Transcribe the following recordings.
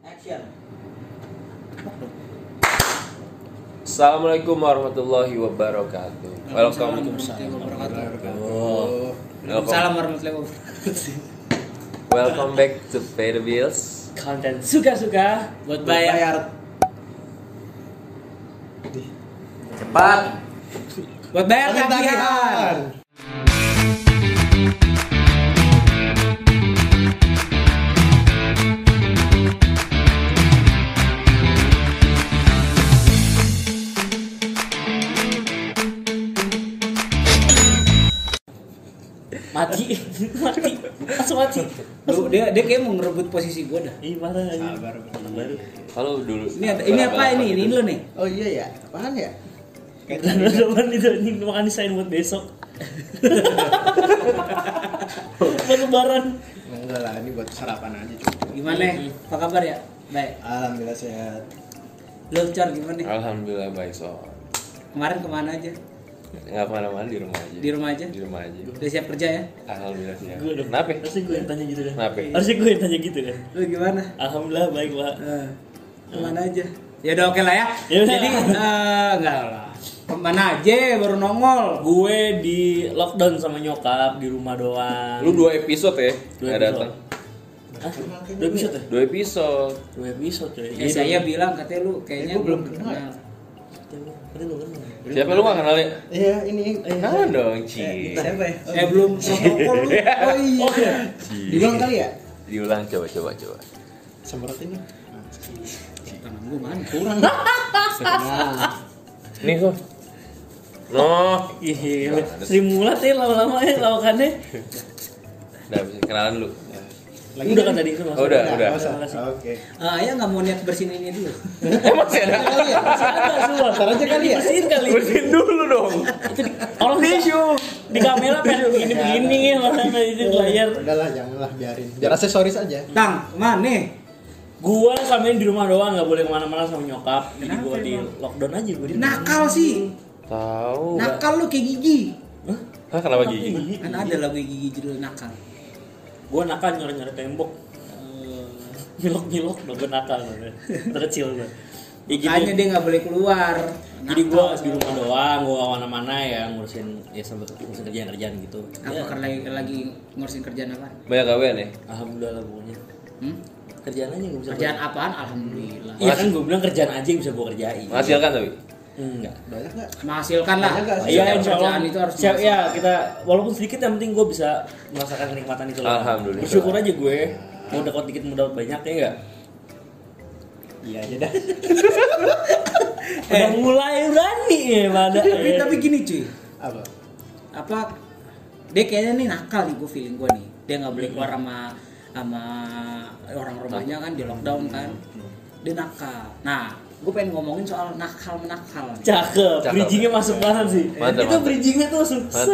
Action. Assalamualaikum warahmatullahi wabarakatuh. Welcome. Waalaikumsalam warahmatullahi wabarakatuh. Oh. Welcome. Salam warahmatullahi wabarakatuh. Welcome back to Pay the Bills. konten suka-suka Buat bayar. Cepat. Buat bayar tagihan. Mati mati langsung mati Lu dia dia kayak mau ngerebut posisi gua dah. marah aja Sabar. baru Halo dulu. Ini ada, ini apa ini? Ini lu nih. Oh iya ya. Apaan ya? karena zaman itu ini makan desain buat besok buat lebaran Enggak lah, ini buat sarapan aja. cuy. Gimana? Apa kabar ya? Baik. Alhamdulillah sehat. Lu Cor gimana? Alhamdulillah baik so. Kemarin ke mana aja? Nggak ke mana-mana di rumah aja. Di rumah aja? Di rumah aja. Udah siap kerja ya? Alhamdulillah sih. gue dong Kenapa? harusnya gue yang tanya gitu kan Kenapa? harusnya gue yang tanya gitu kan Lu gimana? alhamdulillah baik pak Eh, ke mana aja? Ya udah oke lah ya. Ya udah. Jadi eh, enggak lah. Ke mana aja baru nongol. gue di lockdown sama nyokap di rumah doang Lu dua episode ya? Dua episode. datang. Hah? dua episode ya Dua episode. dua episode coy Ya saya bilang katanya lu kayaknya Eh, belum kenal. Lu kenal Siapa lu nggak kenal ya? Iya, ini. Kenalan dong, Ci. Siapa ya? Eh belum protokol lu. Oh iya. oh iya Diulang kali ya? Diulang coba coba coba. Semprotin nih. Tangan gua mana? Kurang. Nah, Nih kok. No. Iya, Sri Mulat ya lama-lama ya lawakannya. Udah bisa kenalan lu. Udah kan tadi itu Oh, udah, udah. usah. Makasih. Oke. Ah, ya nggak mau niat bersihin ini dulu. Eh masih ada. Masih ada semua. Ntar aja kali ya? Bersihin kali. Bersihin dulu dong. Itu di, orang tisu di kamera pengen begini begini ya makanya itu di layar. Udahlah, janganlah biarin. Biar aksesoris aja. Tang, mana? Gua selama ini di rumah doang nggak boleh ke mana-mana sama nyokap. Jadi gua di emang? lockdown aja gua di. Nakal sih. Tahu. Nakal lu kayak gigi. Hah? Hah, kenapa gigi? Kan ada lagu gigi judul nakal. Gua nakal nyari-nyari tembok. Milok-milok udah gua nakal gua. Terkecil gua. Ya gitu. Makanya dia nggak boleh keluar. Jadi Nakal gua di rumah doang, gua ke mana-mana ya ngurusin ya sambil ngurusin kerjaan-kerjaan gitu. Apa Ya, karena lagi, lagi ngurusin kerjaan apa? Banyak gawean ya? alhamdulillah lah pokoknya. Hmm? Kerjaan aja nggak bisa. Kerjaan apaan? Alhamdulillah. Iya kan gue bilang kerjaan aja yang bisa gue kerjain. Menghasilkan tapi. Enggak. Banyak nggak? Menghasilkan lah. Iya insya Allah. Kerjaan itu harus Siap, ya kita walaupun sedikit yang penting gue bisa merasakan kenikmatan itu lah. Alhamdulillah. Bersyukur aja gue. Mau dapat dikit mau dapat banyak ya enggak. Iya aja dah. Udah mulai berani ya pada. Tapi tapi gini cuy. Apa? Apa dia kayaknya nih nakal nih gue feeling gue nih. Dia nggak boleh keluar sama sama orang rumahnya kan di lockdown kan. Dia nakal. Nah, gue pengen ngomongin soal nakal menakal. Cakep. Cakep. Bridgingnya masuk banget sih. Mantap, itu mantap. bridgingnya tuh sukses.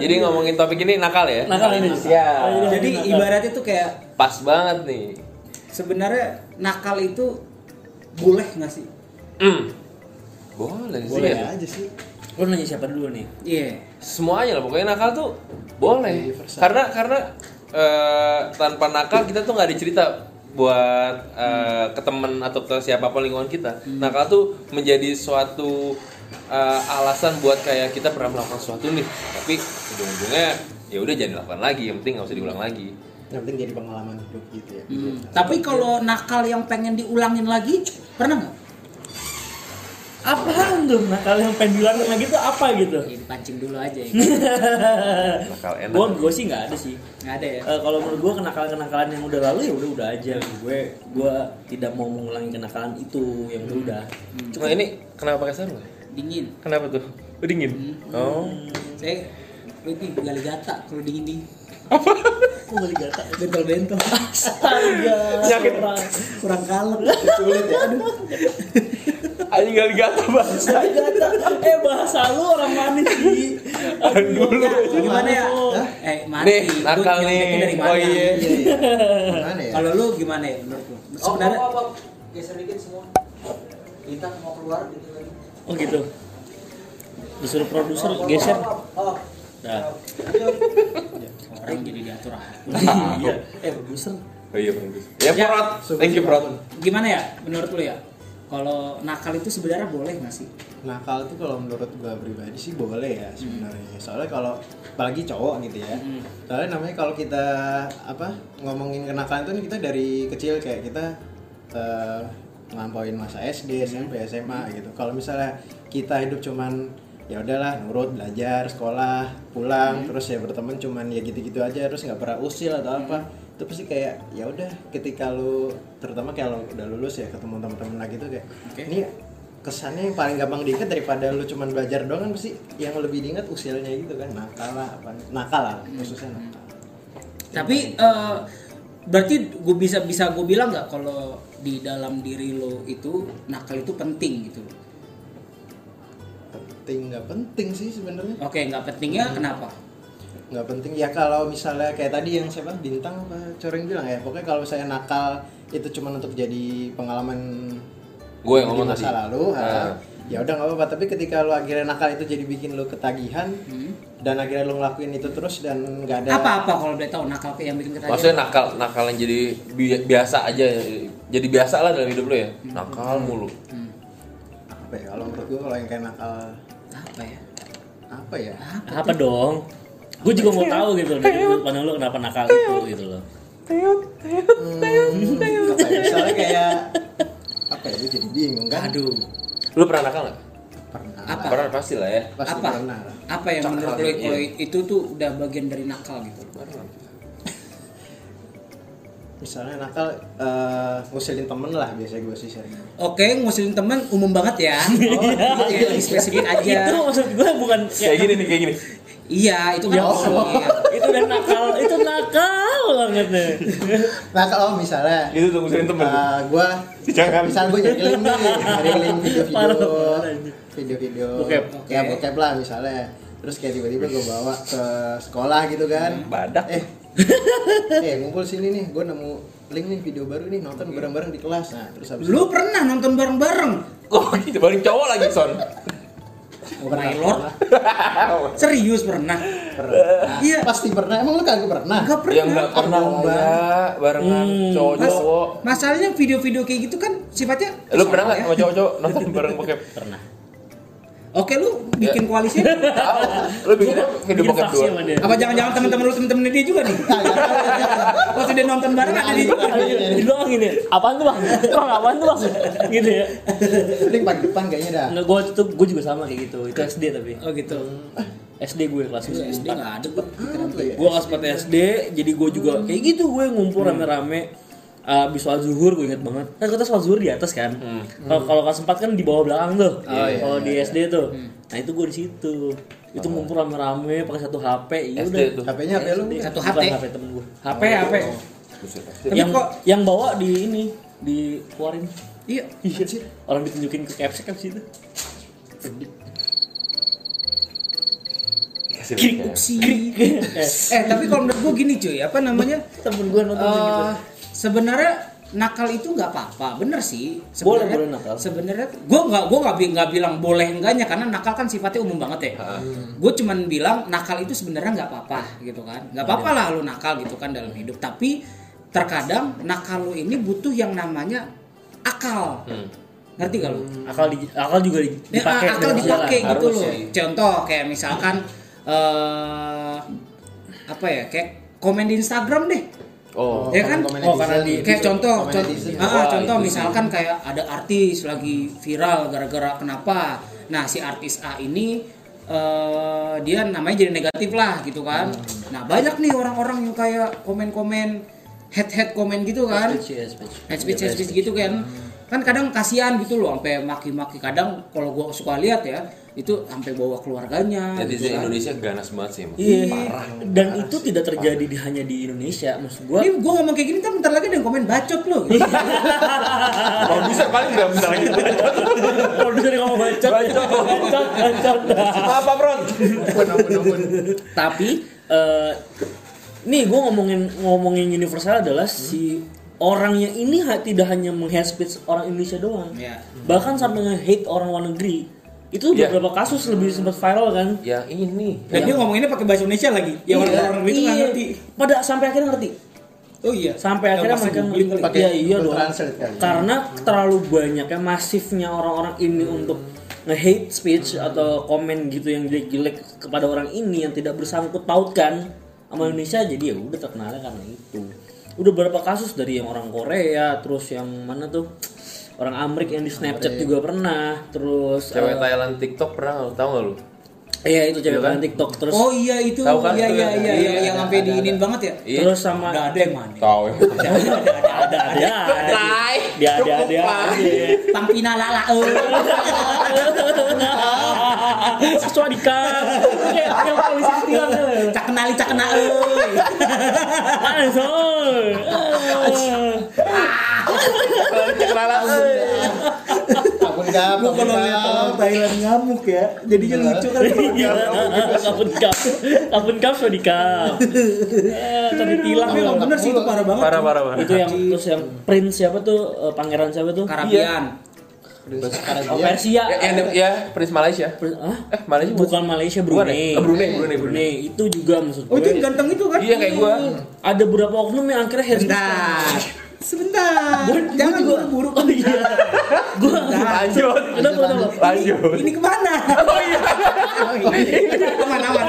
Jadi ngomongin topik ini nakal ya? nakal ini. Siap. Oh, iya, Jadi nakal. ibaratnya tuh kayak Pas banget nih. sebenarnya nakal itu boleh nggak sih? Hmm. Boleh sih Boleh ya. aja sih. Lu nanya siapa dulu nih? Iya. Semuanya lah pokoknya nakal tuh boleh. Universal. Karena karena eh, tanpa nakal kita tuh nggak ada cerita buat eh, ke temen atau ke siapa pun lingkungan kita. Nakal tuh menjadi suatu eh, alasan buat kayak kita pernah melakukan sesuatu nih, tapi ujung-ujungnya ya udah jangan dilakukan lagi. Yang penting nggak usah diulang lagi. Yang penting jadi pengalaman hidup gitu ya. Hmm. Tapi kalau nakal yang pengen diulangin lagi, pernah nggak? Apaan tuh nakal yang pengen bilangin lagi tuh apa gitu? Ya, dipancing dulu aja ya. Nakal enak. Gue gue sih nggak ada sih. Nggak ada ya. Eh, kalau menurut gue kenakalan-kenakalan yang udah lalu ya udah udah aja gue gue tidak mau mengulangi kenakalan itu yang udah udah Cuma ini kenapa pakai sarung? Dingin. Kenapa tuh? Oh, dingin. Oh. Saya ini gali gata kalau dingin dingin. Kok gak digata Bentol bentol. astaga Sakit. kurang Kurang kalem. Sulit ya. Aduh. Anjing gak digata bahasa. gata eh bahasa lu orang manis sih Aduh. Ya, gimana ya? Oh. Eh, mati. Nih, Lu nakal nih. Dari mana? Oh iya. Iya, iya. Ya? Kalau lu gimana ya menurut lu? Sebenarnya geser dikit semua kita mau keluar gitu lagi oh gitu disuruh produser geser oh dah orang jadi diatur ah. iya eh produser Oh iya Prot. Ya Ya. Prot. Thank you Prot. Gimana ya menurut lu ya? Kalau nakal itu sebenarnya boleh nggak sih? nakal tuh kalau menurut gua pribadi sih boleh ya sebenarnya soalnya kalau apalagi cowok gitu ya Hmm. soalnya namanya kalau kita apa ngomongin kenakalan itu kita dari kecil kayak kita eh, ngelampauin masa SD SMP SMA gitu kalau misalnya kita hidup cuman ya udahlah nurut belajar sekolah pulang terus ya berteman cuman ya gitu-gitu aja terus nggak pernah usil atau apa. Itu pasti kayak ya udah ketika lu terutama kayak lo udah lulus ya ketemu teman-teman lagi tuh kayak Oke. ini kesannya yang paling gampang diingat daripada lu cuman belajar doang kan pasti yang lebih diingat usilnya gitu kan. Nakal lah apa nakal lah khususnya nakal. Tapi eh, berarti gue bisa bisa gue bilang nggak kalau di dalam diri lo itu nakal itu penting gitu. Penting nggak penting sih sebenarnya Oke nggak pentingnya kenapa? nggak penting ya kalau misalnya kayak tadi yang siapa bintang apa coreng bilang ya pokoknya kalau saya nakal itu cuma untuk jadi pengalaman Gue yang ngomong masa tadi. lalu Ah. ya udah nggak apa-apa tapi ketika lu akhirnya nakal itu jadi bikin lu ketagihan Hmm. dan akhirnya lu ngelakuin itu terus dan nggak ada Apa-apa kalau boleh tahu nakal yang bikin ketagihan? Maksudnya nakal nakal yang jadi bi- biasa aja jadi biasa lah dalam hidup lo ya. Nakal mulu. Hmm. apa ya kalau menurut gua kalau yang kayak nakal Apa ya? apa ya Apa dong? Gue juga mau tahu gitu dari sudut pandang lu kenapa nakal itu gitu loh. Hmm, apa ya misalnya kayak apa ya jadi bingung kan Aduh. Lu pernah nakal nggak? pernah Apa? Pernah pasti lah ya. pasti apa? pernah. Apa yang menurut lo iya. kalau itu tuh udah bagian dari nakal gitu? Misalnya nakal eh, ngusilin temen lah biasanya gue sih sering Oke, ngusilin temen umum banget ya. Oh, iya, lebih spesifik aja. Itu maksud gue bukan Kayak gini nih, kayak gini. Iya, itu kan Ya. Allah, itu udah nakal, itu nakal banget nih. nah kalau misalnya Itu tuh ngusilin temen. eh, gue Jangan. misal gue nyari link nih nyari link video-video video-video Bokep. ya Oke. bokep lah misalnya terus kayak tiba-tiba gue bawa ke sekolah gitu kan Badak. eh eh ngumpul sini nih gue nemu link nih video baru nih nonton bareng-bareng di kelas nah terus habis Lu pernah nonton bareng-bareng? Oh gitu, bareng cowok lagi son. Lord. Serius pernah? pernah. Iya. pasti pernah emang lu kagak pernah Enggak pernah. Yang nggak pernah Lomba. ya barengan Hmm. cowok-cowok. Masalahnya video-video kayak gitu kan sifatnya Lu pernah nggak ya? sama cowok-cowok nonton bareng bokep? Pernah. Oke, lu bikin koalisi Tahu. Lu bikin video bokep dua. dia. apa jangan-jangan teman-teman lu teman-teman dia juga nih? Waktu dia nonton bareng ada di juga. Di doang gini, apaan tuh bang? Bang, apaan tuh bang? Gitu ya. link paling depan kayaknya dah Nggak, gue itu gue juga sama kayak gitu. Itu SD tapi. Oh gitu. SD gue kelas Lu SD nggak ada tuh. Gue kelas 4 SD, jadi gue juga kayak gitu gue ngumpul rame-rame. Uh, habis sholat zuhur gue inget banget. Kan kita sholat zuhur di atas kan? Kalau kalau kelas 4 kan di bawah belakang tuh. Oh, iya, kalau iya, di iya. SD tuh. Nah itu gue di situ. Itu ngumpul rame-rame pakai satu HP ya SD udah. HP-nya HP lu? Satu HP. HP temen gue HP HP. Yang kok yang bawa di ini dikeluarin iya iya. sih orang ditunjukin ke capsek itu Kiri. link ya. sih. eh tapi kalau menurut gua gini cuy, apa namanya? temen gue nonton Eh, gitu sebenarnya nakal itu nggak apa-apa bener sih Boleh, Sebenarnya- boleh nakal. sebenarnya gue nggak gue nggak nggak bilang boleh enggaknya karena nakal kan sifatnya umum banget ya gue cuman bilang nakal itu sebenarnya nggak apa-apa gitu kan nggak apa-apa lah lu nakal gitu kan dalam hidup tapi terkadang nakal lu ini butuh yang namanya akal Hmm. ngerti gak lu akal di, akal juga Ya, dipakai akal dengan dipakai jalan. gitu loh. sih. Contoh kayak misalkan eh apa ya? Kayak komen di Instagram deh. Oh. ya kan? Oh, karena di- Kayak contoh, komen contoh, netizen. ah, contoh misalkan kayak ada artis lagi viral gara-gara kenapa? Nah si artis A ini eh, dia namanya jadi negatif lah gitu kan. Nah banyak nih orang-orang yang kayak komen-komen head-head komen gitu kan ya, speech. hate speech, speech gitu kan kan kadang kasihan gitu loh sampai maki-maki kadang kalau gua suka lihat ya itu sampai bawa keluarganya Netizen gitu kan. Indonesia ganas banget sih emang. Iya, dan itu tidak terjadi di hanya di Indonesia. Maksud gua, ini gua ngomong kayak gini kan bentar lagi ada yang komen bacot loh gitu. Produser paling udah bentar lagi. produser ngomong bacot, bacot, bacot, bacot. Apa, Bro? Tapi, eh, nih gue ngomongin ngomongin universal adalah si orangnya ini ha- tidak hanya meng-hate speech orang Indonesia doang, ya bahkan sampai nge-hate orang luar negeri. Itu Iya. beberapa kasus lebih sempat viral kan. Yang ini. dan dia ngomonginnya pakai bahasa Indonesia lagi ya orang orang itu nggak Iya. ngerti Pada sampai akhirnya ngerti. Oh iya. sampai Yang akhirnya mereka kali. Pakai Iya, iya dong. Translate kali. karena terlalu banyaknya masifnya orang-orang ini untuk nge-hate speech atau komen gitu yang jelek-jelek kepada orang ini yang tidak bersangkut pautkan sama Indonesia jadi ya udah terkenalnya karena itu udah berapa kasus dari yang orang Korea terus yang mana tuh orang Amerika yang di Snapchat juga pernah terus Cewek eh, Thailand TikTok pernah lu tahu nggak lu? iya itu cewek Iya kan? kan TikTok terus Oh iya itu. Tahu kan Iya iya ya? iya iya yang sampai ada, diinin ada. banget ya. Iya. terus sama Udah ada yang mana? Tahu ya. ada ada dia dia dia dia Tampina lala eh. Swadika kayak kayak polisi setia Cak kenali cak kena eh. Langsung. Ampun gap, ampun kalau lihat gap. orang Thailand ngamuk ya, jadinya lucu kan. Iya, kapun kap, kapun kap Swadika. Eh, tadi tilang Tapi emang bener sih itu parah banget. Parah parah parah. Itu yang terus yang prince siapa tuh eh, pangeran siapa tuh? Karabian. Sekarang Oh, Persia. Ya, yang ya Prince Malaysia. Prince- Hah? Eh Malaysia Bukan Malaysia Brunei. Oh, Brunei, Brunei, Brunei. Itu juga maksud Oh itu yang gue. ganteng itu kan? Iya kayak gua. Ada beberapa oknum yang akhirnya harus Sebentar. Sebentar. Gua- Jangan gua juga- buru-buru. Oh iya. Gua Lanjut. Kenapa kenapa? Lanjut. Ini ke mana? Oh iya. Aman aman.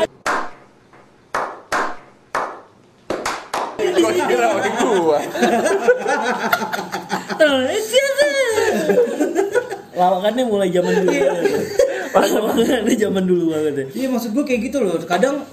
Gua kira sama gua. Lawakannya mulai zaman dulu. Lawakannya zaman dulu banget ya. Iya maksud gue kayak gitu loh. Kadang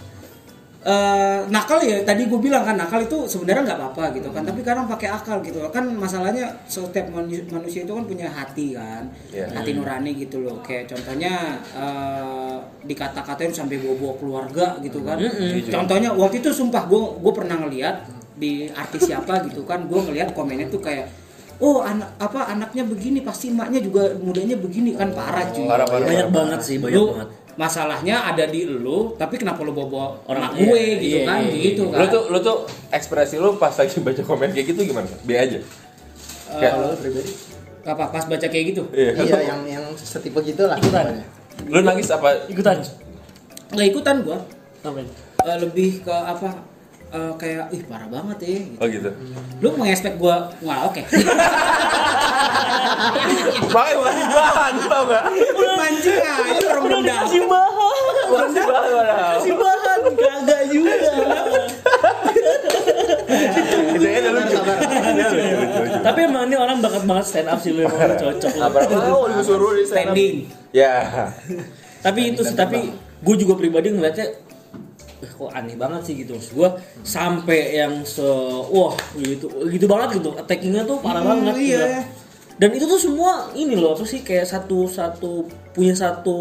eh, nakal ya tadi gue bilang kan nakal itu sebenarnya nggak apa-apa gitu kan tapi kadang pakai akal gitu loh. kan masalahnya setiap manu- manusia itu kan punya hati kan Iya. hati nurani gitu loh kayak contohnya eh, dikata-katain sampai bawa-bawa keluarga gitu kan contohnya waktu itu sumpah gue gue pernah ngeliat di artis siapa gitu kan gue ngeliat komennya tuh kayak oh anak apa anaknya begini pasti emaknya juga mudanya begini kan parah cuy Parah parah. Banyak parah. banget sih, banyak lu banget. Masalahnya ada di lu tapi kenapa lu bawa Orang- orang gue iya, gitu iya, kan iya, gitu Lu kan tuh lu tuh ekspresi lu pas lagi baca komen kayak gitu gimana? Be aja. Eh, kalau lu pribadi apa pas baca kayak gitu Iya. iya yang yang setipe gitu lah Ikutan. Lu nangis apa? Ikutan. nggak ikutan gua? Eh, lebih ke apa eh, kayak ih parah banget ya gitu. Oh gitu. lu mengekspek gua wah oke Makanya bukan bahan, tau gak? mancing aja orang belum dapat Kasih bahan. Bukan bahan. Kasih bahan. Kagak juga. Udah lucu. Lucu, lucu. Tapi emang ini orang bakat banget stand up sih lu emang cocok lu. Apa mau disuruh di stand up? standing Ya. Tapi itu sih tapi gue juga pribadi ngeliatnya eh, kok aneh banget sih gitu. Maksud gue sampai yang se wah gitu gitu banget gitu. Attackingnya tuh parah Hmm, banget iya. dan itu tuh semua ini loh apa sih kayak satu satu punya satu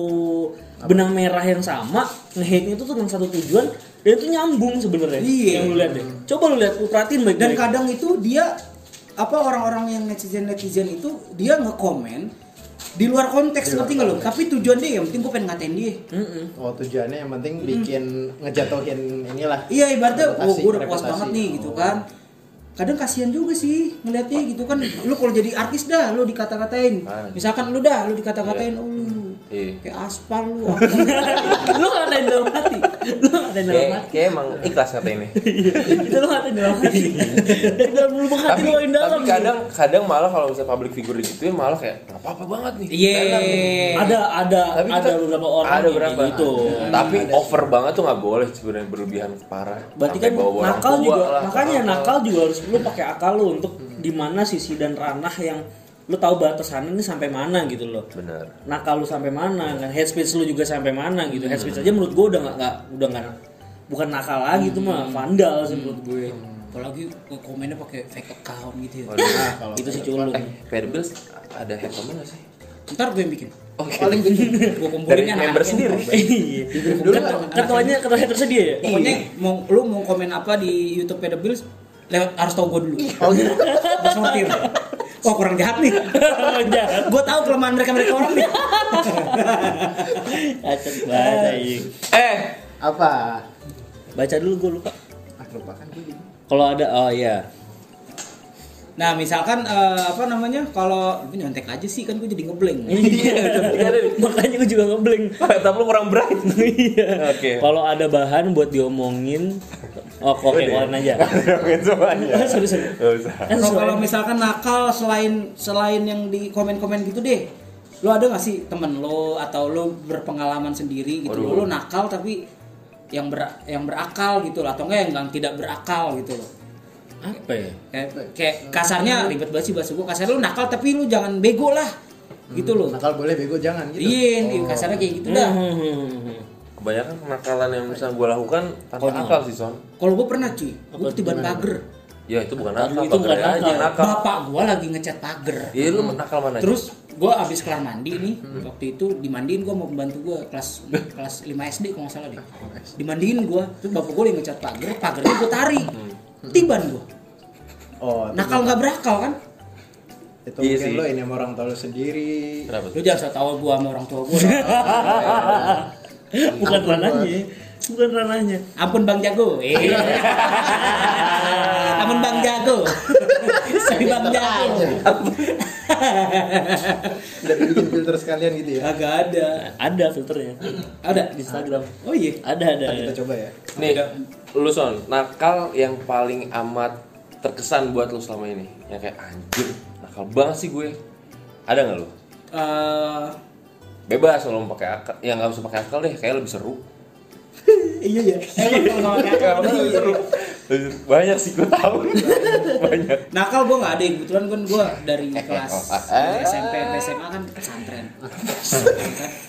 benang merah yang sama nge-hate itu tuh tentang satu tujuan dan itu nyambung sebenarnya. Iya. yang lu lihat deh. Coba lu lihat lu perhatiin baik dan kadang itu dia apa orang-orang yang netizen netizen itu dia ngekomen di luar konteks ngerti nggak lo tapi tujuan dia yang penting gue pengen ngatain dia. Oh tujuannya yang penting bikin ngejatuhin inilah. Iya ibaratnya, oh gue udah puas banget nih gitu kan. Kadang kasihan juga sih ngeliatnya gitu kan. Lu kalau jadi artis dah, lu dikata-katain. Ah. Misalkan lu dah, lu dikata-katain, oh Iya. kayak aspal lu. lu ngatain dalam hati lu ngatain dalam hati kayak emang ikhlas kata ini. itu lu ngatain dalam hati dari dalam lubuk hati lu yang dalam tapi kadang kadang malah kalau misalnya public figure digituin malah kayak nggak apa-apa banget nih. Iya. Ada ada Tapi ada beberapa orang ada berapa gitu tapi over banget tuh nggak boleh sebenarnya berlebihan parah berarti kan nakal juga lah, makanya nakal. nakal juga harus lu pakai akal lu untuk di mana sisi dan ranah yang lu tahu batasannya ini sampai mana gitu loh. Bener nakal lu sampai mana kan head speech lu juga sampai mana gitu. Head speech aja menurut gue udah nggak nggak udah nggak bukan nakal lagi itu mah vandal sih menurut gue Apalagi komennya pakai fake account gitu ya. Nah, kalau itu sih culun eh Fairbills ada head comment nggak sih? Ntar gue yang bikin. oke. Paling gede Gue kumpulin dari member sendiri. iya. Dulu Kan ketuanya ketua head tersedia ya? Pokoknya mau lu mau komen apa di YouTube Peda Bills lewat harus tahu gue dulu. oh gitu Gue sortir. Wah kurang jahat nih. Jahat. gue tahu kelemahan mereka mereka orang nih. Acet banget eh apa baca dulu gue lupa ah lupakan gue gitu kalau ada oh iya Nah misalkan eh, apa namanya kalau ini nyontek aja sih kan gue jadi ngeblank. iya makanya gue juga ngeblank tapi lu kurang bright iya Oke. kalau ada bahan buat diomongin Oh, oke, keluarin aja. Ngomongin semuanya. sorry, sorry. Kan Kalau misalkan nakal selain selain yang di komen-komen gitu deh, lo ada gak sih temen lo atau lo berpengalaman sendiri gitu lo nakal tapi yang ber yang berakal gitu loh atau enggak yang, yang tidak berakal gitu loh apa ya? kayak, kayak kasarnya ribet banget sih bahasa gue kasarnya lo nakal tapi lo jangan bego lah. Gitu loh. nakal boleh bego jangan gitu. Iya kasarnya kayak gitu dah. Hmm. Kebanyakan kenakalan yang bisa gue lakukan tanpa Oh, akal sih son. kalau gue pernah cuy. Gue ketiban pagar Ya itu bukan nakal, Itu bukan pagar aja nakal. yang nakal. bapak gue lagi ngecat pagar Iya lu nakal mana? Terus gue abis kelar mandi nih, waktu itu dimandiin gue mau pembantu gue kelas kelas 5 SD kalau nggak salah deh. Dimandiin gue, terus bapak gue lagi ngecat pagar, pagarnya gue tarik, tiban gue. oh Nakal nggak berakal kan? itu Iya mungkin sih. lo ini sama orang tua lo sendiri Kenapa? Lu jangan so tau gue sama orang tua gue. Bukan ranahnya. Bukan ranahnya. Ampun Bang Jago. Eh. Ampun Bang Jago. Bang Jago. udah bikin filter sekalian gitu ya Agak ada. Ada filternya Ada. di Instagram. Oh iya. Ada ada. Ntar kita coba ya Nih, lu son, nakal yang paling amat terkesan buat lu selama ini. Yang kayak anjir, nakal banget sih gue. Ada nggak lu? Eh, Bebas kalau mau pakai akal, ya nggak usah pakai akal deh, kayak lebih seru. Iya ya. Banyak sih gue tahu. Banyak. Nakal gue nggak ada kebetulan kan gue dari kelas dari SMP sampai SMA kan pesantren.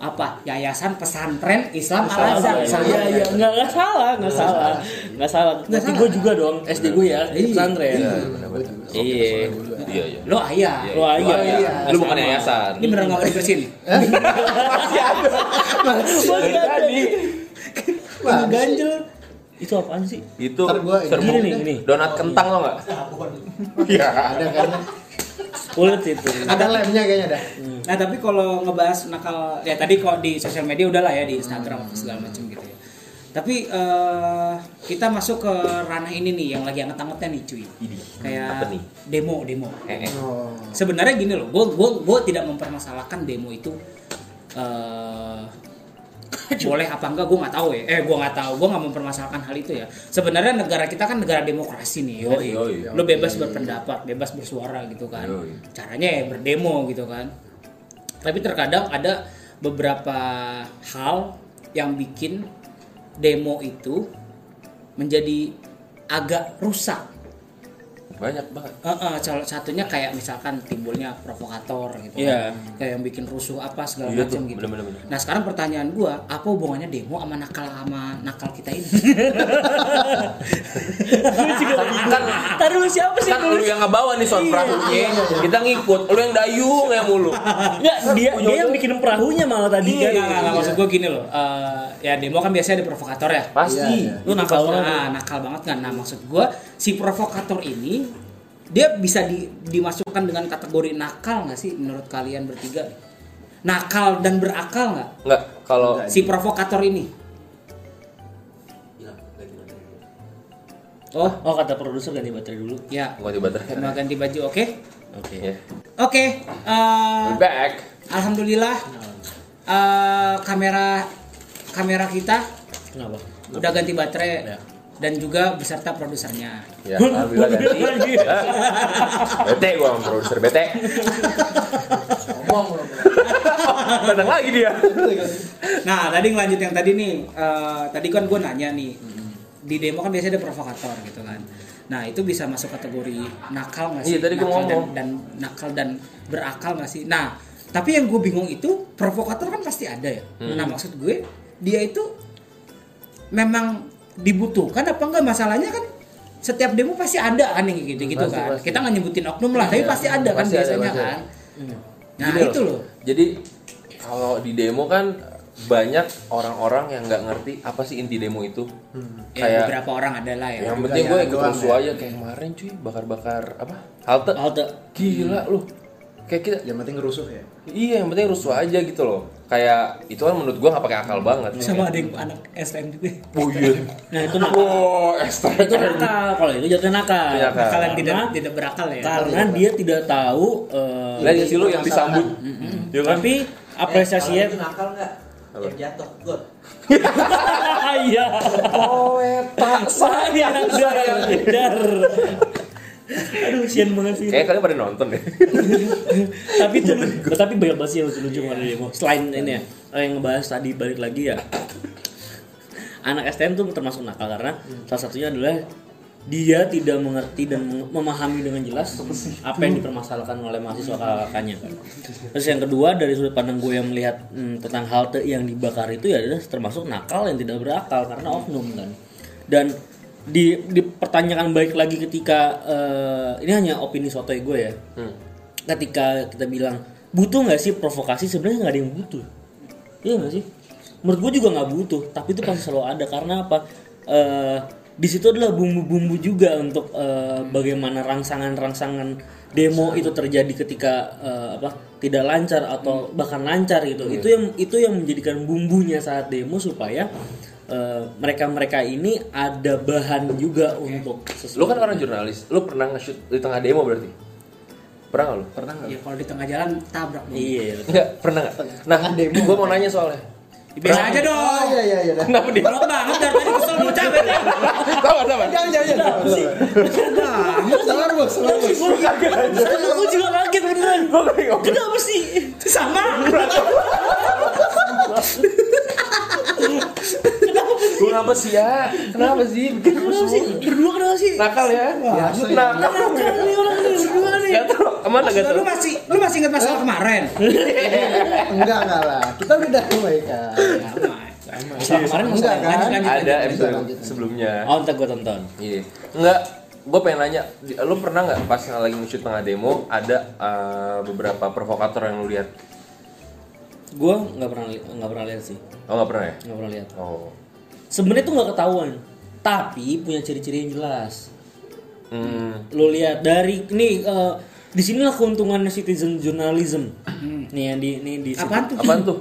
Apa? Yayasan Pesantren Islam Al Azhar. Iya iya nggak nggak salah nggak salah nggak salah. Nggak Tapi salah. gue juga dong SD gue ya Iya. pesantren. Iya. Iya, iya. Lo ayah. Iya iya. Lu bukan yayasan. Ini beneran nggak mau dibersihin? Masih ada. Ini ganjel. Itu apaan sih? Itu ini. serbuk Gini nih, donat kentang lo nggak? Iya ada kayaknya Kulit itu. ada lemnya kayaknya dah Nah tapi kalau ngebahas nakal ya tadi kok di sosial media udahlah ya di Instagram atau segala macam gitu ya. Tapi eh, kita masuk ke ranah ini nih yang lagi anget-angetnya nih cuy. Kayak apa nih? demo demo. Eh, eh. oh Sebenarnya gini loh, gue gue gue tidak mempermasalahkan demo itu eh boleh apa enggak gue nggak tahu ya. Eh gue nggak tahu, gue nggak mempermasalahkan hal itu ya. Sebenarnya negara kita kan negara demokrasi nih, yo. Yoi. Lo bebas berpendapat, bebas bersuara gitu kan. Yoi. Caranya ya berdemo gitu kan. Tapi terkadang ada beberapa hal yang bikin demo itu menjadi agak rusak. Banyak banget. Eh, eh, salah satunya kayak misalkan timbulnya provokator gitu Iya. kan. kayak yang bikin rusuh apa segala Iya macam gitu. bener-bener, bener. Nah sekarang pertanyaan gua, apa hubungannya demo sama nakal sama nakal kita ini? Kan Tadi lu siapa sih? kan lu yang ngebawa nih son perahunya. Kita ngikut, lu yang dayung ya mulu. Enggak, dia dia yang bikin perahunya malah tadi Iya, kan. nggak, nggak, nggak, maksud gua gini loh. eh, ya demo kan biasanya ada provokator ya. Pasti. Iya, Lu nakal banget. banget. Nah, nakal banget kan. Nah, maksud gua si provokator ini dia bisa di- dimasukkan dengan kategori nakal nggak sih menurut kalian bertiga? Nakal dan berakal nggak? Enggak, kalau si provokator ini. Oh, Oh kata produser ganti baterai dulu. ya. gua tiba-tiba Mau ganti baju, oke? Oke. Oke. eh, We're back. alhamdulillah eh, kamera kamera kita Kenapa? udah ganti baterai Ya. Dan juga beserta produsernya. Ya, alhamdulillah ganti. Bete gua sama produser bete. Ngomong. Datang lagi dia. Nah, tadi ngelanjut yang tadi nih. eh, tadi kan gue nanya nih. Di demo kan biasanya ada provokator gitu kan. Nah, itu bisa masuk kategori nakal nggak sih? Iya, tadi gua nakal dan, ngomong. dan nakal dan berakal nggak sih? Nah, tapi yang gue bingung itu provokator kan pasti ada ya. Hmm. Nah, maksud gue dia itu memang dibutuhkan apa enggak masalahnya kan setiap demo pasti ada kan yang gitu gitu Pasti, kan. pasti. Kita nggak nyebutin oknum lah, tapi Iya, pasti ada kan pasti ada, biasanya pasti ada. kan. Nah, Gini itu loh. Jadi kalau di demo kan banyak orang-orang yang nggak ngerti apa sih inti demo itu. Ya, Kayak beberapa orang adalah ya. yang penting gue ikut rusuh ya. aja kayak kemarin cuy bakar-bakar apa halte. Halte. Gila lu. Kayak kita yang penting rusuh ya iya yang penting rusuh aja gitu loh. Kayak itu kan menurut gua nggak pakai akal banget. sama ada yang anak STM juga Oh iya. Nah itu nakal. Wow, extra. Itu nakal. Kalau itu jatuh nakal. Iya, nakal. kalian tidak Karena- tidak berakal ya Karena dia tidak tahu. eh, Lihat sih lu yang disambut. Ya kan? tapi apresiasinya Eh, kalau itu nakal nggak? Yang jatuh, God. Iya. Poeta Saya dar, dar. Aduh, sian banget sih. Kayak kalian pada nonton deh. tapi itu tapi banyak banget sih yang lucu-lucu kemarin demo. Selain ini ya, eh, yang ngebahas tadi balik lagi ya. Anak STM tuh termasuk nakal karena salah satunya adalah dia tidak mengerti dan mem- memahami dengan jelas apa yang dipermasalahkan oleh mahasiswa kakaknya kan. Terus yang kedua dari sudut pandang gue yang melihat hmm, tentang halte yang dibakar itu ya adalah termasuk nakal yang tidak berakal karena oknum kan. Dan di dipertanyakan baik lagi ketika eh, ini hanya opini sotoy gue ya. Hmm. ketika kita bilang butuh nggak sih provokasi? Sebenarnya nggak ada yang butuh. Iya nggak sih? Menurut gue juga nggak butuh tapi itu pasti selalu ada. Karena apa? Eh, di situ adalah bumbu-bumbu juga untuk eh, bagaimana rangsangan-rangsangan demo itu terjadi ketika eh, apa tidak lancar atau bahkan lancar gitu. Itu yang itu yang menjadikan bumbunya saat demo supaya mereka-mereka ini ada bahan juga untuk Lu kan orang jurnalis, lu pernah nge-shoot di tengah demo berarti? Pernah nggak lu? Pernah nggak? Ya kalau di tengah jalan tabrak. dong. iya Enggak, pernah nggak? Nah, gua mau nanya soalnya. Biasa aja Oh dong. iya iya iya. dah. Kenapa dia? Belum banget dari tadi kesel mau ya. Sabar, sabar. Jangan jangan jangan. Sabar bos, sabar bos. Aku juga kaget beneran. Nggak ngomong. Kenapa sih? Sama. Kenapa sih ya? Kenapa sih bikin Kenapa sih? Berdua kenapa sih? Nakal ya? Biasa ya. Nakal. Nakal nih orang ini berdua nih. Gak tau, emang gak Lu masih lu masih ingat masalah kemarin? Enggak enggak lah. Kita udah damai kan. Masalah kemarin Enggak kan? lanjut, lanjut, Ada lanjut. episode lanjut. sebelumnya. Oh, ntar gue tonton. Iya. Enggak, gue pengen nanya, lu pernah nggak pas lagi nge-shoot tengah demo ada eh, beberapa provokator yang lu lihat? Gue nggak pernah li- nggak pernah lihat sih, Oh nggak pernah ya? nggak pernah lihat. Oh. Sebenarnya tuh nggak ketahuan, tapi punya ciri-ciri yang jelas. Hmm. Lo lihat dari nih eh, di sinilah keuntungan citizen journalism. Nih yang di nih di Apaan tuh? Apaan tuh?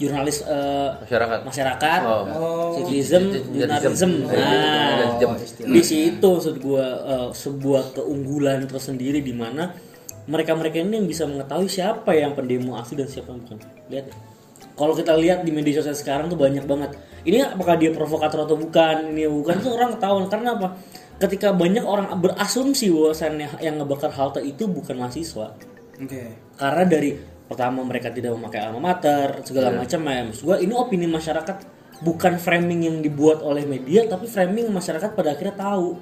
jurnalis eh, Masyarakat. masyarakat, Oh. citizen, jurnalism. Nah, Jam. di situ maksud gua eh, sebuah keunggulan tersendiri di mana mereka-mereka ini yang bisa mengetahui siapa yang pendemo asli dan siapa yang bukan. Lihat. ya. Kalau kita lihat di media sosial sekarang tuh banyak banget. Ini apakah dia provokator atau bukan? Ini bukan tuh orang ketahuan karena apa? Ketika banyak orang berasumsi bahwasannya yang ngebakar halte itu bukan mahasiswa Oke. karena dari pertama mereka tidak memakai alma mater segala macam ya maksud gua ini opini masyarakat bukan framing yang dibuat oleh media tapi framing masyarakat pada akhirnya tahu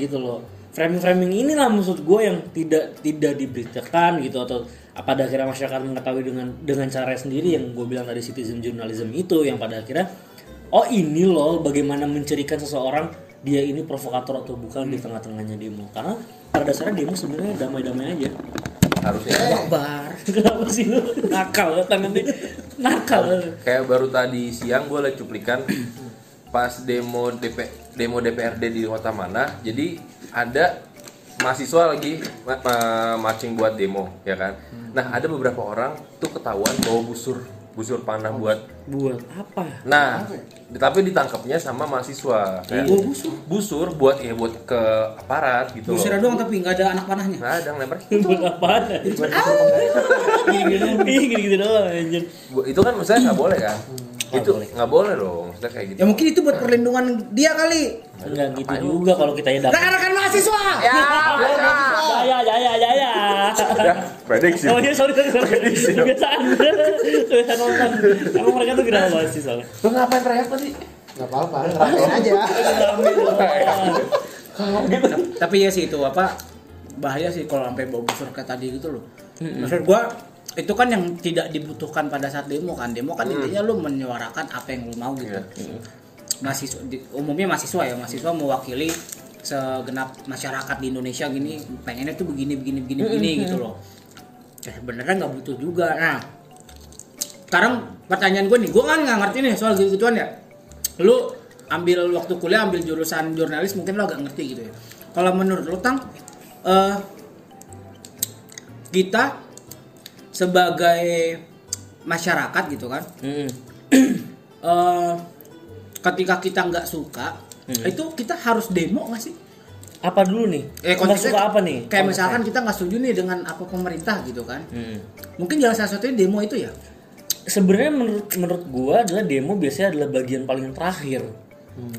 gitu loh framing framing inilah maksud gue yang tidak tidak diberitakan gitu atau pada akhirnya masyarakat mengetahui dengan dengan cara sendiri yang gue bilang tadi citizen journalism itu yang pada akhirnya oh ini loh bagaimana mencirikan seseorang dia ini provokator atau bukan di tengah-tengahnya demo karena pada dasarnya demo sebenarnya damai-damai aja Harusnya. Akbar. Kenapa sih lu nakal tangannya? Nakal. Kayak baru tadi siang gue liat cuplikan pas demo DP demo DPRD di kota mana. Jadi ada mahasiswa lagi ma- ma- marching buat demo, ya kan? Nah ada beberapa orang tuh ketahuan bawa busur busur panah buat Buat apa? Nah, tapi ditangkapnya sama mahasiswa. Kayak Bawa busur? Busur buat ya buat ke aparat gitu loh. Busir doang tapi nggak ada anak panahnya. Nggak ada yang lempar. Buat apa? Ih, Gini-gini doang anjir. Itu kan maksudnya nggak boleh kan? Nggak itu boleh. nggak boleh dong. Maksudnya kayak gitu. Ya mungkin itu buat perlindungan dia kali. Enggak gitu juga kalau kita ya dapat. Rekan-rekan mahasiswa. Ya, Jaya, jaya, jaya. ya, prediksi. Oh iya, sorry, sorry, sorry. Kebiasaan. Kebiasaan nonton. Emang mereka tuh kenapa banget sih soalnya? Lu ngapain teriak tadi? Enggak apa-apa, ngerasain aja. gitu. Tapi ya sih itu apa bahaya sih kalau sampai bawa busur kayak tadi gitu loh. Maksud gua itu kan yang tidak dibutuhkan pada saat demo kan. Demo kan intinya lu menyuarakan apa yang lu mau gitu. Iya. Mahasiswa di- umumnya mahasiswa ya, mahasiswa mewakili segenap masyarakat di Indonesia gini pengennya tuh begini begini begini begini gitu loh. Ya sebenarnya nggak butuh juga. Nah, sekarang pertanyaan gue nih, gue kan nggak ngerti nih soal gitu gituan ya. Lu ambil waktu kuliah ambil jurusan jurnalis mungkin lo agak ngerti gitu ya. Kalau menurut lu tang, eh, kita sebagai masyarakat gitu kan, Mm-mm. eh, ketika kita nggak suka, itu kita harus demo nggak sih? Apa dulu nih? Eh, Nggak suka apa nih? Kayak misalkan kita nggak setuju nih dengan apa pemerintah gitu kan. Mm. Mungkin jalan salah satunya demo itu ya. sebenarnya menurut menurut gua adalah demo biasanya adalah bagian paling terakhir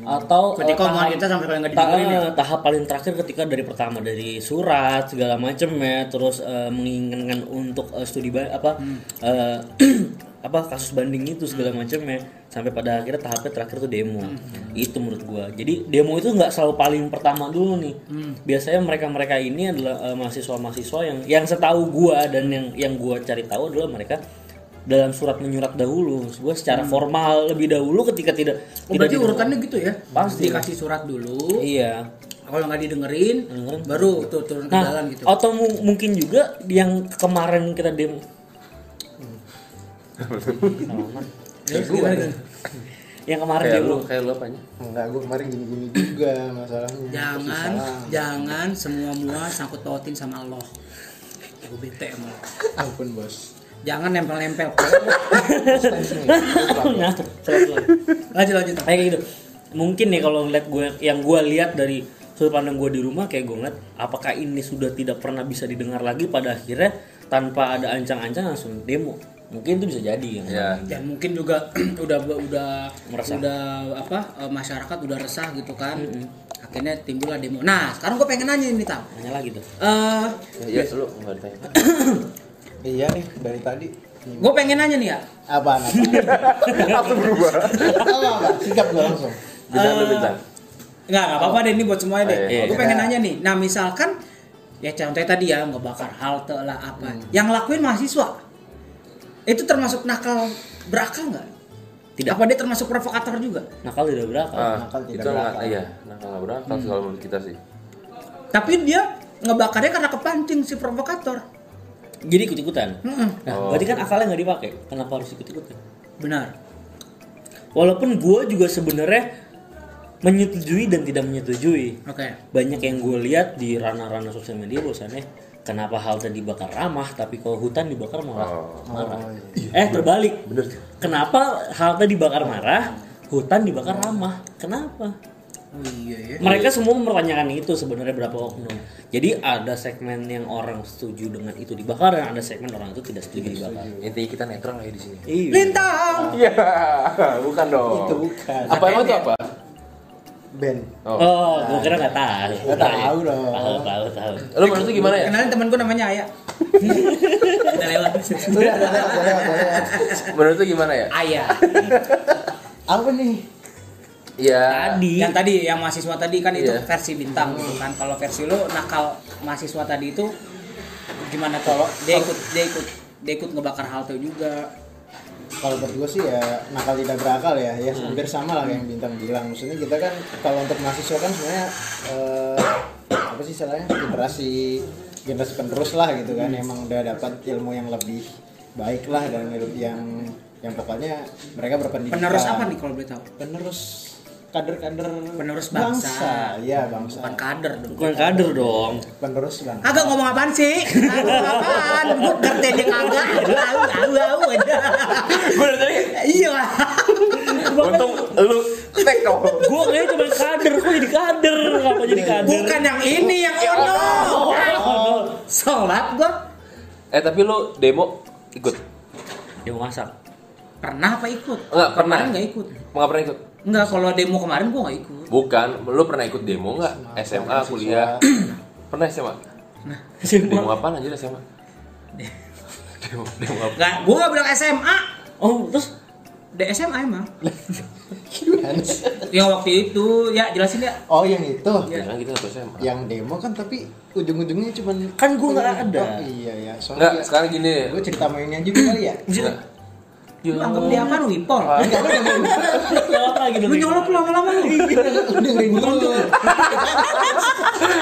atau Ketika eh, omongan kita sampai paling nggak ta- ya? eh, tahap paling terakhir ketika dari pertama dari surat segala macam ya terus eh, menginginkan untuk eh, studi ba- apa Hmm. eh, apa kasus banding itu segala macam ya sampai pada akhirnya tahapnya terakhir tuh demo Hmm. itu menurut gua jadi demo itu nggak selalu paling pertama dulu nih Hmm. biasanya mereka mereka ini adalah eh, mahasiswa-mahasiswa yang yang setahu gua dan yang yang gua cari tahu adalah mereka dalam surat menyurat dahulu gua secara formal lebih dahulu ketika tidak Hmm. Oh, tidak berarti didengar. urutannya gitu ya? Pasti. Dikasih surat dulu, iya kalau nggak didengerin, baru tuh turun ke Nah, jalan gitu. atau mu- mungkin juga yang kemarin kita demo. Tuh? yang kemarin Kayak demo. lu, kayak lu apanya? Enggak, gue kemarin gini-gini juga masalahnya. Jangan, jangan semua mua sangkut pautin sama Allah. Gue bete lo. Ampun bos. Jangan nempel-nempel. nah, lanjut lanjut. kayak gitu. Mungkin nih kalau ngeliat gue yang gue lihat dari sudut pandang gue di rumah kayak gue ngeliat apakah ini sudah tidak pernah bisa didengar lagi pada akhirnya tanpa ada ancang-ancang langsung demo. Mungkin itu bisa jadi yang Ya. Dan mungkin juga udah udah Meresah. udah apa eh, masyarakat udah resah gitu kan. Akhirnya timbullah demo. Nah, sekarang gue pengen nanya ini tam. hanya lagi tuh. Eh, Ya, lu enggak ditanya. Iya nih dari tadi. gue pengen nanya nih ya. Apaan apa? Langsung berubah. apa apa? Sikap gue langsung. Bintang lu Eh, bintang. Nggak, nggak apa-apa deh ini buat semuanya deh. Oh, iya, gue iya. pengen nanya nih. Nah, misalkan ya contohnya tadi ya ngebakar halte lah apa. Hmm. Yang lakuin mahasiswa. Itu termasuk nakal berakal nggak? Tidak. Apa dia termasuk provokator juga? Nakal tidak berakal. Ah, nakal tidak itu enggak berakal. iya, nakal enggak berakal sih kalau menurut kita sih. Tapi dia ngebakarnya karena kepancing si provokator. Jadi ikut-ikutan. Mm-mm. Nah, Oh. berarti kan akalnya nggak dipakai. Kenapa harus ikut-ikutan? Benar. Walaupun gue juga sebenarnya menyetujui dan tidak menyetujui. Oke. Banyak yang gue lihat di ranah-ranah sosial media bahwasannya kenapa halte dibakar ramah tapi kalau hutan dibakar malah Oh. marah. Oh, Eh terbalik. Kenapa halte dibakar marah, hutan dibakar ramah? Kenapa? Oh iya ya. Mereka semua mempertanyakan itu sebenarnya berapa oknum. Jadi ada segmen yang orang setuju dengan itu dibakar dan ada segmen orang itu tidak setuju dibakar. Intinya kita netral ya di sini. Iya. Lintang. Iya, bukan dong. Itu bukan. Apa emang itu apa? Ben. Oh. Oh, gue kira nggak tahu. Nggak tahu dong. Tahu, tahu, tahu. Lu menurut gimana ya? Kenalin temen gue namanya Aya. Udah lewat. Udah, udah, udah, udah, udah. Menurut lu gimana ya? Aya. Apa nih? Ya. Tadi. Yang tadi yang mahasiswa tadi kan itu Iya. versi bintang gitu kan. Kalau versi lu nakal mahasiswa tadi itu gimana kalau dia ikut dia ikut dia ikut ngebakar halte juga. Kalau buat gue sih ya nakal tidak berakal ya, ya hampir sama lah kayak yang bintang bilang. Maksudnya kita kan kalau untuk mahasiswa kan sebenarnya eh, apa sih istilahnya generasi generasi penerus lah gitu kan, emang udah dapat ilmu yang lebih baik lah dan yang yang pokoknya mereka berpendidikan. Penerus apa nih kalau boleh tahu? Penerus kader-kader Penerus bangsa. Iya bangsa. Bukan kader dong. Bukan kader dong. Penerus bangsa. Kagak ngomong apaan sih? Ngomong apaan? Gue ngerti dia kagak. Au au au aja. Gue tadi Iya. untung lu tek dong. Gue kayaknya cuma kader, kok jadi kader? Kenapa jadi kader? Bukan yang ini yang ono. Sholat gua Eh tapi lu demo ikut? Mau masak. pernah apa ikut? Enggak pernah. Kemarin nggak ikut. Enggak pernah ikut. Enggak, kalau demo kemarin gua nggak ikut. Bukan, lu pernah ikut demo enggak? SMA, kuliah. pernah SMA? Demo apa anjir SMA? demo demo apa? Enggak, gua nggak bilang SMA. Oh, terus Di SMA emang. Yang waktu itu ya jelasin ya. Oh yang itu. Ya kita satu SMA. Yang demo kan tapi ujung-ujungnya cuman Kan gua nggak ada. Oh, iya ya. Enggak, Soalnya sekarang gini gue cerita mainnya juga kali ya. Lu anggap dia apa Wipol? Lu dengerin nyolot lagi Lu nyolot lu lama-lama lu. lu dengerin dulu.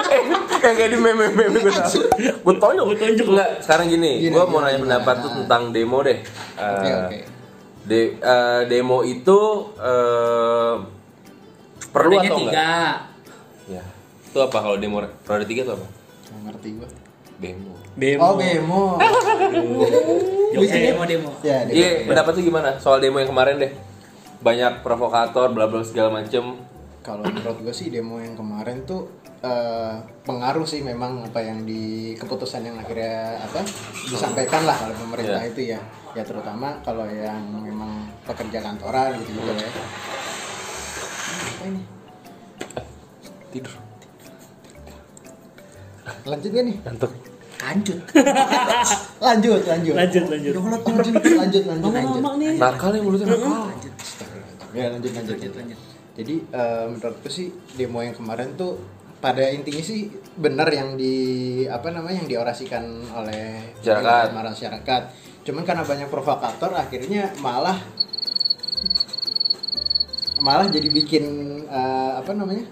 Eh, kayak kayak di meme-meme gue tahu. Gue tonjok. Gua tonjok. Enggak, sekarang gini, gue mau nanya pendapat tuh tentang demo deh. Oke Eh, oke. de- eh, demo itu perlu Rodanya atau tiga. enggak? Ya. Itu apa kalau demo roda tiga itu apa? Nggak ngerti gue. Demo. Bemo. Oh bemo. Jokesnya Demo demo. ya demo. Iya, pendapat tuh gimana soal demo yang kemarin deh? Banyak provokator, bla bla segala macem. kalau menurut gue sih demo yang kemarin tuh eh, pengaruh sih memang apa yang di keputusan yang akhirnya apa disampaikan lah oleh pemerintah Iya. itu ya ya terutama kalau yang memang pekerja kantoran gitu gitu ya apa ini tidur lanjut gak nih ngantuk Lanjut. lanjut lanjut. Lanjut lanjut. Lanjut lanjut lanjut lanjut. Lama nih. Nakal ya mulutnya nakal ya lanjut lanjut Lanjut, lanjut. jadi eh, menurutku sih demo yang kemarin tuh pada intinya sih benar yang di apa namanya yang diorasikan oleh Masyarakat. masyarakat. Cuman karena banyak provokator akhirnya malah malah jadi bikin eh, apa namanya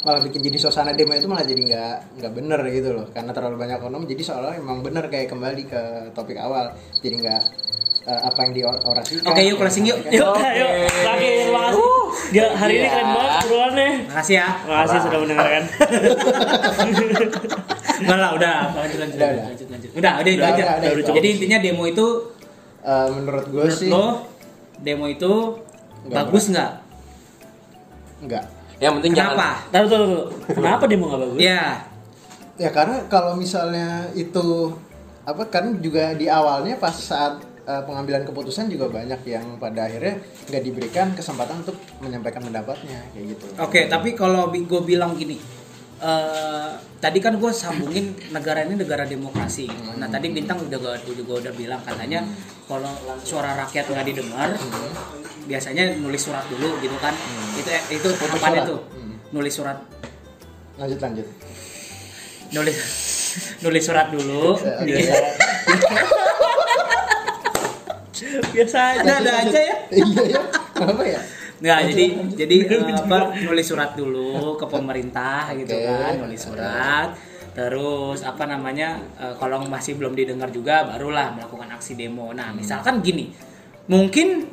malah bikin jadi suasana demo itu malah jadi nggak nggak bener gitu loh karena terlalu banyak oknum jadi seolah emang bener kayak kembali ke topik awal jadi nggak eh, apa yang diorasikan Oke, yuk, closing yuk. yuk yuk lagi terima kasih Gila, hari ini Iya. keren banget obrolannya Makasih ya. terima kasih sudah mendengarkan Enggak lah, udah. Lanjut, lanjut, Udah, lanjut, udah. lanjut, lanjut. Udah, udah, itu Udah, aja. udah, udah, udah, Jadi intinya demo itu Eh, menurut gue menurut sih lo demo itu Nggak bagus nggak? enggak yang penting Kenapa? jangan taruh taruh taruh. kenapa demo nggak bagus Ya, ya karena kalau misalnya itu apa kan juga di awalnya pas saat eh, pengambilan keputusan juga banyak yang pada akhirnya nggak diberikan kesempatan untuk menyampaikan pendapatnya kayak gitu Oke, tapi kalau gue bilang gini, eh, tadi kan gue sambungin negara ini negara demokrasi. Nah tadi bintang udah gue juga udah bilang katanya kalau suara rakyat nggak didengar, biasanya nulis surat dulu gitu kan. Itu itu apa surat. itu? Hmm. Nulis surat, lanjut lanjut nulis nulis surat dulu. Eh, biasa aja Ada aja ya. iya ya kenapa ya Nggak, jadi jadi eh, apa nulis surat dulu ke pemerintah gitu kan, nulis surat. Terus apa namanya eh, kalau masih belum didengar juga barulah melakukan aksi demo. Nah, misalkan gini. Mungkin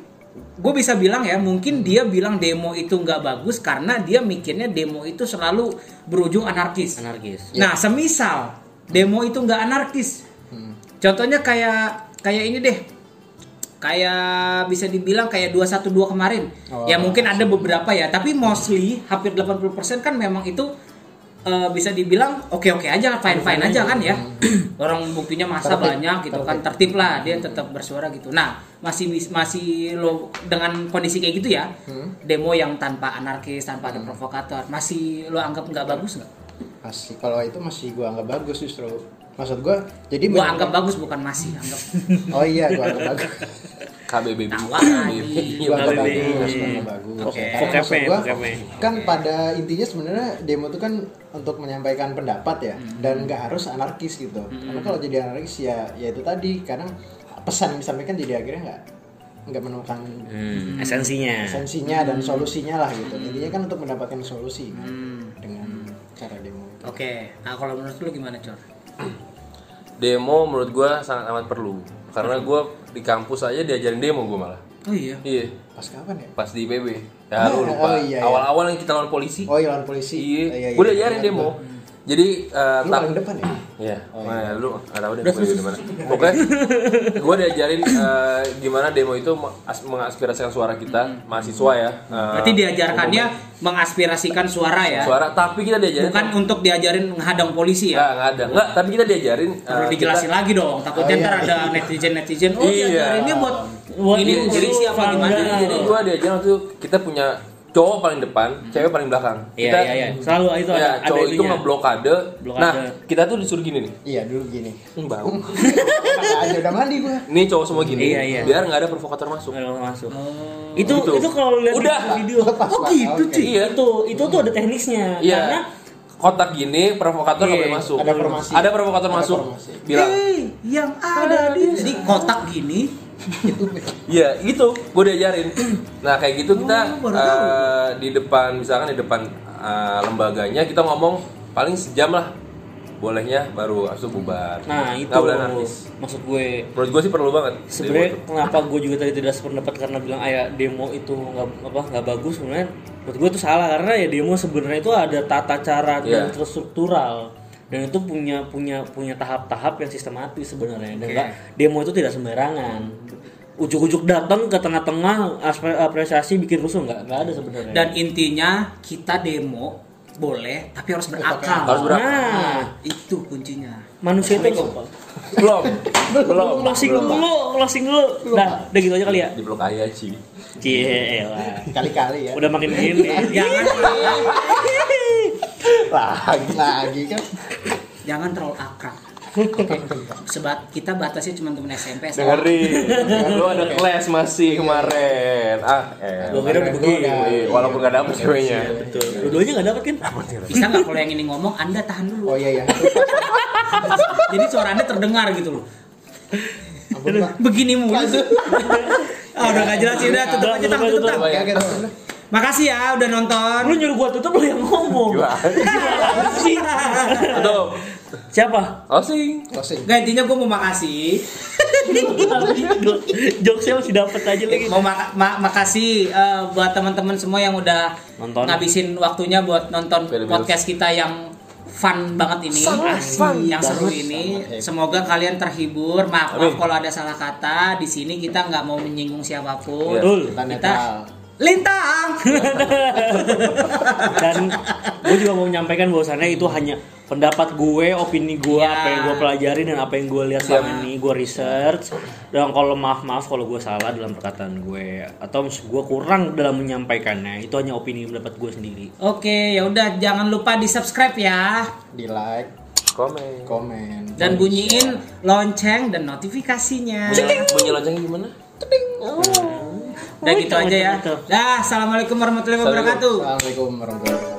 gue bisa bilang ya, mungkin dia bilang demo itu nggak bagus karena dia mikirnya demo itu selalu berujung anarkis. anarkis Nah, semisal demo itu nggak anarkis. Hmm. Contohnya kayak kayak ini deh. Kayak bisa dibilang kayak 212 kemarin. Oh, ya mungkin ada beberapa ya, tapi mostly hampir 80% kan memang itu eh, bisa dibilang oke-oke aja, fine-fine aja kan ya. Orang buktinya masa Tertib, banyak gitu kan, tertib lah dia tetap bersuara gitu. Nah, masih masih lo dengan kondisi kayak gitu ya. Hmm. Demo yang tanpa anarkis, tanpa ada provokator, masih lo anggap nggak bagus nggak? Masih kalau itu masih gua anggap bagus justru. Maksud gua jadi Gua bener- anggap bagus bukan masih anggap. oh iya gua anggap bagus. KBBB Tawa lagi. Iya, anggap KBB. bagus anggap bagus. Oke. Maksud gua, kan pada intinya sebenarnya demo itu kan untuk menyampaikan pendapat ya dan nggak harus anarkis gitu. Karena kalau jadi anarkis ya ya itu tadi kadang pesan yang disampaikan jadi akhirnya nggak nggak menemukan Hmm, esensinya. Esensinya dan solusinya lah gitu. Intinya kan untuk mendapatkan solusi kan Hmm. dengan cara demo Oke, nah kalau menurut lu gimana, Cor? demo menurut gua sangat amat perlu. Karena gua di kampus aja diajarin demo gua malah. Oh iya. iya. Pas kapan ya? Pas di IPB. Ya lu Oh, lupa iya, iya. awal-awal yang kita lawan polisi. Oh iya lawan polisi. Iya. Gua diajarin demo. jadi eh, lu paling depan ya Iya, nah, lu nggak tahu deh gue di mana. Pokoknya gue diajarin eh, gimana demo itu mengas- mengaspirasikan suara kita mahasiswa ya. Eh, Berarti diajarkannya mengaspirasikan suara ya. suara, tapi kita diajarin Bukan untuk diajarin menghadang polisi ya. nggak ada. Nggak, tapi kita diajarin Perlu dijelasin kita- lagi dong. Takutnya Oh, iya. ntar ada netizen-netizen. Oh, Iya. diajarinnya buat Buat ini ngurus polisi apa gimana? Jadi gue diajarin waktu itu kita punya cowok paling depan, cewek paling belakang. Iya, kita, iya, iya. Selalu itu ya, ada, ada cowok itu ngeblokade. Blokade. Nah, kita tuh disuruh gini nih. iya dulu gini Hmm, bau. Aja udah mandi gua Nih cowok semua gini, Iya, iya. biar nggak ada provokator masuk. Kalau masuk. Oh. Itu Gitu. itu kalau lihat di Udah. video. Lepas, Oh gitu Oke. cuy. Iya. Itu itu tuh ada teknisnya. Iya. Karena kotak gini provokator nggak Iya, boleh masuk. ada formasi. Ada provokator Ada masuk. formasi. Bilang, Hei, yang ada di jadi kotak gini. iya itu gue diajarin. Nah kayak gitu kita Oh, eh, di depan misalkan di depan eh, lembaganya kita ngomong paling sejam lah. Bolehnya baru habis itu bubar. nah itu Nggak boleh anarkis. maksud gue Menurut gue sih perlu banget. sebenarnya kenapa gue juga tadi tidak sependapat karena bilang ayah demo itu nggak apa nggak bagus sebenarnya menurut gue itu salah karena ya demo sebenarnya itu ada tata cara dan Iya. terstruktural dan itu punya punya punya tahap-tahap yang sistematis sebenarnya dan nggak demo itu tidak sembarangan ujuk-ujuk datang ke tengah-tengah apresiasi bikin rusuh nggak nggak ada sebenarnya Dan intinya kita demo boleh tapi harus berakal. Harus berakal. nah Itu kuncinya. manusia itu belum. Belum. Closing dulu closing dulu. Dah udah gitu aja kali ya? Dipeluk ayah sih cie elah. kali-kali ya. Udah makin gini Jangan. Lagi. Lagi kan. Jangan terlalu akrab. Sebat kita batasnya cuma temen SMP. Dengerin. Lu ada kelas masih kemarin. Ah eh. Gua kira udah begini. Iya, walaupun gak dapet ceweknya. Betul. Dua-duanya nggak dapet kan Bisa nggak kalau yang ini ngomong Anda tahan dulu. oh iya ya Jadi suara Anda terdengar gitu loh. Begini mulu. Ah, udah gak jelas ya udah tutup aja tang tutup Makasih ya udah nonton. lu nyuruh gua tutup lu yang ngomong. Tutup. Siapa? Closing closing Gak intinya gue mau makasih. Jokesnya masih dapet aja lagi. Mau maka- ma- makasih eh, buat teman-teman semua yang udah Nonton. ngabisin waktunya buat nonton podcast kita yang fun banget ini. Fun yang seru ini. Semoga kalian terhibur. Maaf maaf kalau ada salah kata. Di sini kita nggak mau menyinggung siapa pun. Betul. kita kita netral lintang. Dan gue juga mau menyampaikan bahwasannya itu hanya pendapat gue, opini gue, Ya. apa yang gue pelajari dan apa yang gue lihat selama ini, gue research. Dan kalau maaf maaf kalau gue salah dalam perkataan gue atau gue kurang dalam menyampaikannya, itu hanya opini pendapat gue sendiri. oke ya udah jangan lupa di subscribe ya. Di like komen. Komen. Dan bunyiin lonceng dan notifikasinya. Bunyi loncengnya gimana udah gitu aja ya. Dah assalamualaikum warahmatullahi wabarakatuh. Assalamualaikum warahmatullahi wabarakatuh